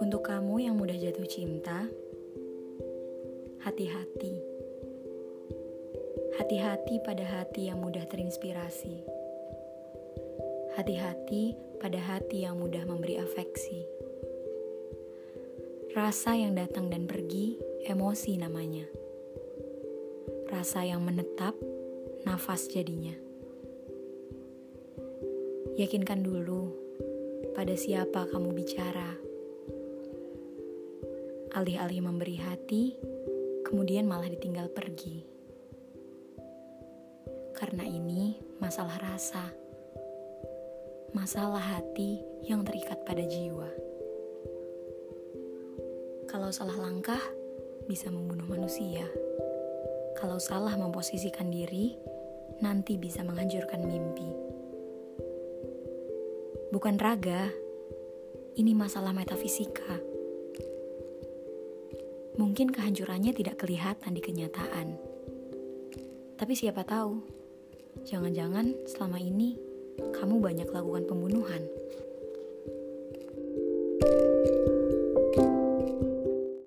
Untuk kamu yang mudah jatuh cinta, hati-hati. Hati-hati pada hati yang mudah terinspirasi. Hati-hati pada hati yang mudah memberi afeksi. Rasa yang datang dan pergi, emosi namanya. Rasa yang menetap, nafas jadinya. Yakinkan dulu pada siapa kamu bicara alih-alih memberi hati, kemudian malah ditinggal pergi. Karena ini masalah rasa, masalah hati yang terikat pada jiwa. Kalau salah langkah, bisa membunuh manusia. Kalau salah memposisikan diri, nanti bisa menghancurkan mimpi. Bukan raga, ini masalah metafisika Mungkin kehancurannya tidak kelihatan di kenyataan. Tapi siapa tahu, jangan-jangan selama ini kamu banyak lakukan pembunuhan.